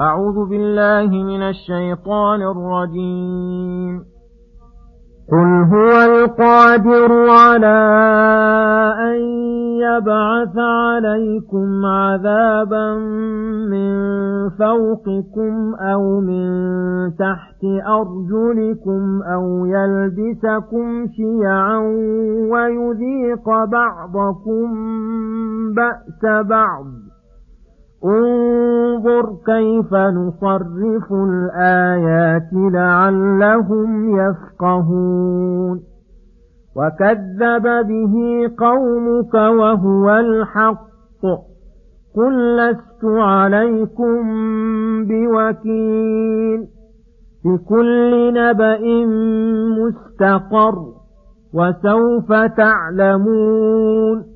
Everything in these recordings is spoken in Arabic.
أعوذ بالله من الشيطان الرجيم. قل هو القادر على أن يبعث عليكم عذابا من فوقكم أو من تحت أرجلكم أو يلبسكم شيعا ويذيق بعضكم بأس بعض. انظر كيف نصرف الآيات لعلهم يفقهون. وكذب به قومك وهو الحق. قل لست عليكم بوكيل. بكل نبأ مستقر. وسوف تعلمون.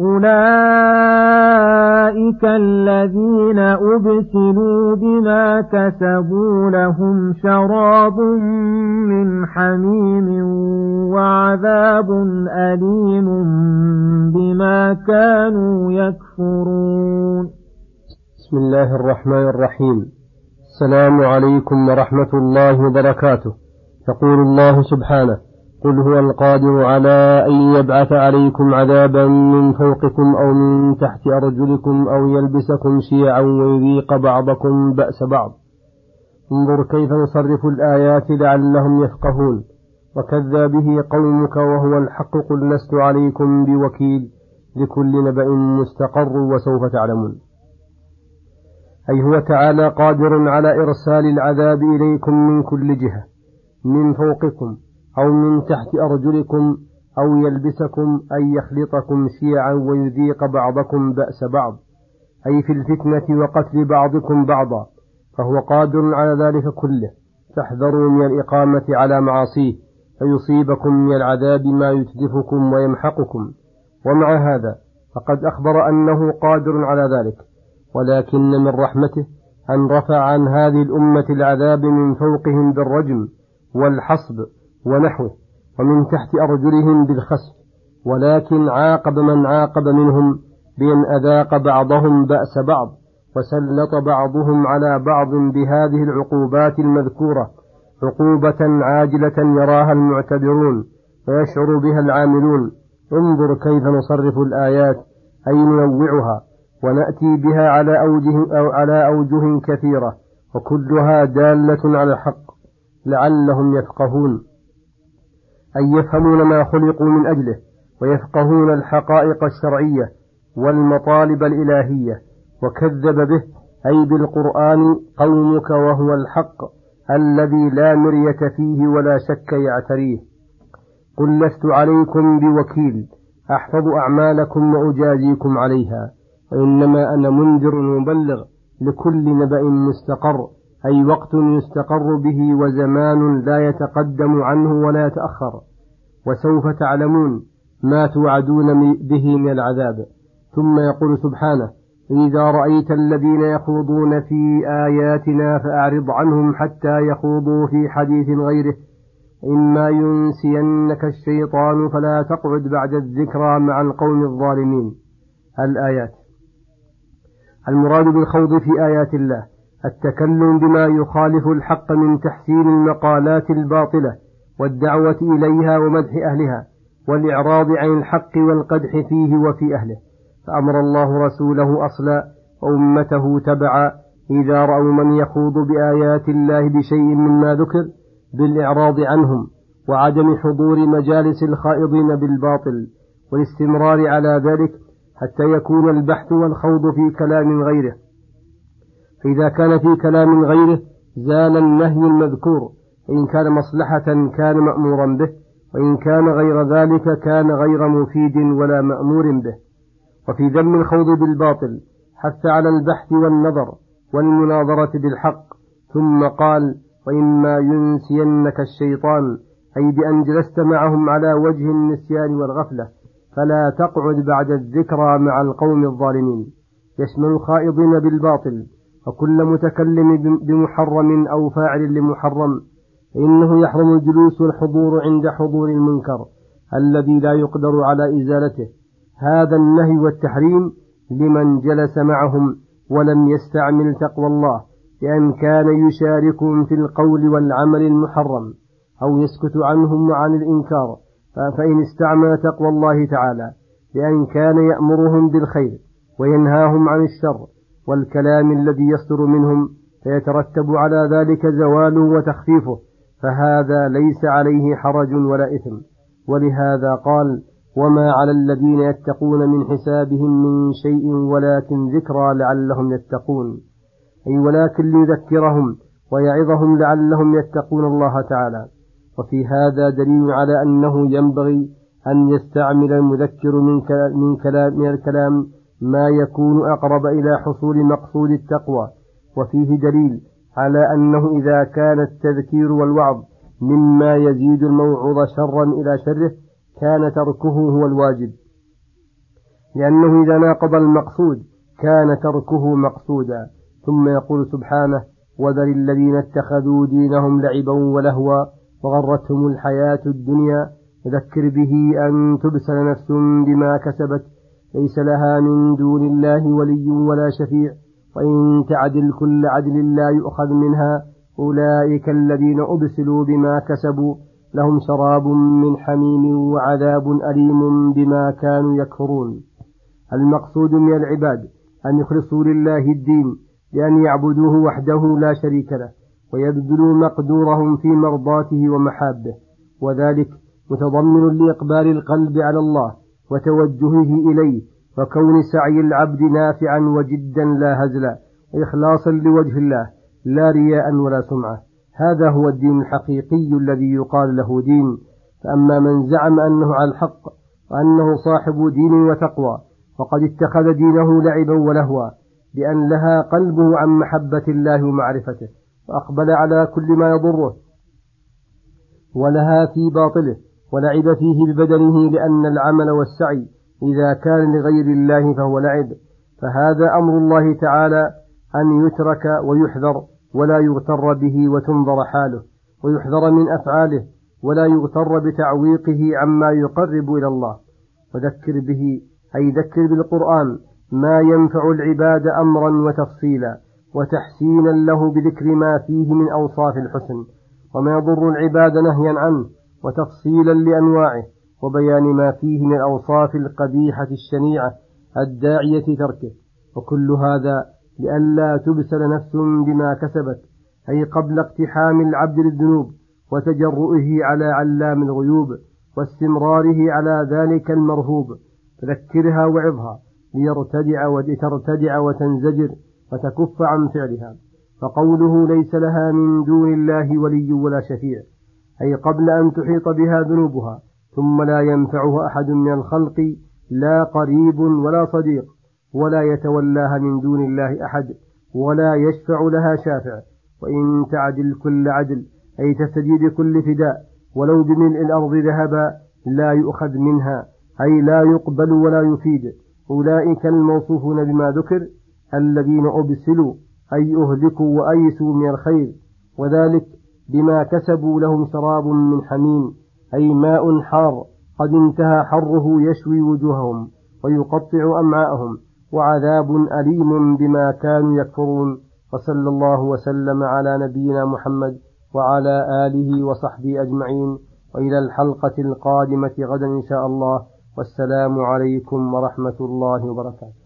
أولئك الذين أبسلوا بما كسبوا لهم شراب من حميم وعذاب أليم بما كانوا يكفرون. بسم الله الرحمن الرحيم. السلام عليكم ورحمة الله وبركاته. يقول الله سبحانه قل هو القادر على أن يبعث عليكم عذابا من فوقكم أو من تحت أرجلكم أو يلبسكم شيعا ويذيق بعضكم بأس بعض. انظر كيف نصرف الآيات لعلهم يفقهون. وكذا به قومك وهو الحق قل لست عليكم بوكيل. لكل نبأ مستقر وسوف تعلمون. أي هو تعالى قادر على إرسال العذاب إليكم من كل جهة. من فوقكم. أو من تحت أرجلكم أو يلبسكم أي يخلطكم شيعا ويذيق بعضكم بأس بعض أي في الفتنة وقتل بعضكم بعضا فهو قادر على ذلك كله. فاحذروا من الإقامة على معاصيه فيصيبكم من العذاب ما يتلفكم ويمحقكم. ومع هذا فقد أخبر أنه قادر على ذلك ولكن من رحمته أن رفع عن هذه الأمة العذاب من فوقهم بالرجم والحصب ونحوه ومن تحت أرجلهم بالخسف ولكن عاقب من عاقب منهم بأن أذاق بعضهم بأس بعض وسلط بعضهم على بعض بهذه العقوبات المذكورة عقوبة عاجلة يراها المعتبرون ويشعر بها العاملون. انظر كيف نصرف الآيات أي ننوعها ونأتي بها على أوجه أو على أوجه كثيرة وكلها دالة على الحق لعلهم يفقهون. أن يفهمون ما خلقوا من أجله ويفقهون الحقائق الشرعية والمطالب الإلهية وكذب به أي بالقرآن قومك وهو الحق الذي لا مرية فيه ولا شك يعتريه. قل لست عليكم بوكيل أحفظ أعمالكم وأجازيكم عليها وإنما أنا منذر مبلغ لكل نبأ مستقر. أي وقت يستقر به وزمان لا يتقدم عنه ولا يتأخر وسوف تعلمون ما توعدون به من العذاب. ثم يقول سبحانه إذا رأيت الذين يخوضون في آياتنا فأعرض عنهم حتى يخوضوا في حديث غيره. إما ينسينك الشيطان فلا تقعد بعد الذكرى مع القوم الظالمين. الآيات. المراد بالخوض في آيات الله. التكلم بما يخالف الحق من تحسين المقالات الباطلة والدعوة إليها ومدح أهلها والإعراض عن الحق والقدح فيه وفي أهله. فأمر الله رسوله أصلا وأمته تبعا إذا رأوا من يخوض بآيات الله بشيء مما ذكر بالإعراض عنهم وعدم حضور مجالس الخائضين بالباطل والاستمرار على ذلك حتى يكون البحث والخوض في كلام غيره. فإذا كان في كلام غيره زال النهي المذكور. فإن كان مصلحة كان مأمورا به وإن كان غير ذلك كان غير مفيد ولا مأمور به. وفي ذم الخوض بالباطل حث على البحث والنظر والمناظرة بالحق. ثم قال وإما ينسينك الشيطان أي بأن جلست معهم على وجه النسيان والغفلة. فلا تقعد بعد الذكرى مع القوم الظالمين. يشمل الخائضين بالباطل. وكل متكلم بمحرم أو فاعل لمحرم فإنه يحرم الجلوس والحضور عند حضور المنكر الذي لا يقدر على إزالته. هذا النهي والتحريم لمن جلس معهم ولم يستعمل تقوى الله بأن كان يشاركهم في القول والعمل المحرم أو يسكت عنهم عن الإنكار. فإن استعمل تقوى الله تعالى بأن كان يأمرهم بالخير وينهاهم عن الشر والكلام الذي يصدر منهم فيترتب على ذلك زواله وتخفيفه فهذا ليس عليه حرج ولا إثم. ولهذا قال وما على الذين يتقون من حسابهم من شيء ولكن ذكرى لعلهم يتقون. أي ولكن ليذكرهم ويعظهم لعلهم يتقون الله تعالى. وفي هذا دليل على أنه ينبغي أن يستعمل المذكر من من كلام من الكلام ما يكون أقرب إلى حصول مقصود التقوى وفيه دليل على أنه إذا كان التذكير والوعظ مما يزيد الموعوظ شرا إلى شره كان تركه هو الواجب. لأنه إذا ناقض المقصود كان تركه مقصودا. ثم يقول سبحانه وذر الذين اتخذوا دينهم لعبا ولهوا وغرتهم الحياة الدنيا ذكر به أن تبسل نفس بما كسبت ليس لها من دون الله ولي ولا شفيع وإن تعدل كل عدل لا يؤخذ منها. أولئك الذين أبسلوا بما كسبوا لهم شراب من حميم وعذاب أليم بما كانوا يكفرون. المقصود من العباد أن يخلصوا لله الدين بأن يعبدوه وحده لا شريك له ويبذلوا مقدورهم في مرضاته ومحابه. وذلك متضمن لإقبال القلب على الله وتوجهه إليه وكون سعي العبد نافعا وجدا لا هزلا إخلاصا لوجه الله لا رياء ولا سمعة. هذا هو الدين الحقيقي الذي يقال له دين. فأما من زعم أنه على الحق وأنه صاحب دين وتقوى فقد اتخذ دينه لعبا ولهوا بأن لها قلبه عن محبة الله ومعرفته وأقبل على كل ما يضره ولها في باطله. ولعب فيه ببدنه لأن العمل والسعي إذا كان لغير الله فهو لعب. فهذا أمر الله تعالى أن يترك ويحذر ولا يغتر به وتنظر حاله ويحذر من أفعاله ولا يغتر بتعويقه عما يقرب إلى الله. وذكر به أي ذكر بالقرآن ما ينفع العباد أمرا وتفصيلا وتحسينا له بذكر ما فيه من أوصاف الحسن. وما يضر العباد نهيا عنه وتفصيلا لأنواعه وبيان ما فيه من الأوصاف القبيحة الشنيعة الداعية تركه وكل هذا لئلا تبسل نفس بما كسبت أي قبل اقتحام العبد للذنوب وتجرؤه على علام الغيوب واستمراره على ذلك المرهوب. فذكرها وعظها ليرتدع ولترتدع وتنزجر وتكف عن فعلها. فقوله ليس لها من دون الله ولي ولا شفيع. أي قبل أن تحيط بها ذنوبها ثم لا ينفعه أحد من الخلق لا قريب ولا صديق ولا يتولاها من دون الله أحد ولا يشفع لها شافع. وإن تعدل كل عدل أي تستجيب كل فداء ولو بملء الأرض ذهبا لا يؤخذ منها أي لا يقبل ولا يفيد. أولئك الموصوفون بما ذكر الذين أبسلوا أي أهلكوا وأيسوا من الخير. وذلك بما كسبوا لهم شراب من حميم أي ماء حار قد انتهى حره يشوي وجوههم ويقطع أمعاءهم وعذاب أليم بما كانوا يكفرون. وصلى الله وسلم على نبينا محمد وعلى آله وصحبه أجمعين. وإلى الحلقة القادمة غدا إن شاء الله. والسلام عليكم ورحمة الله وبركاته.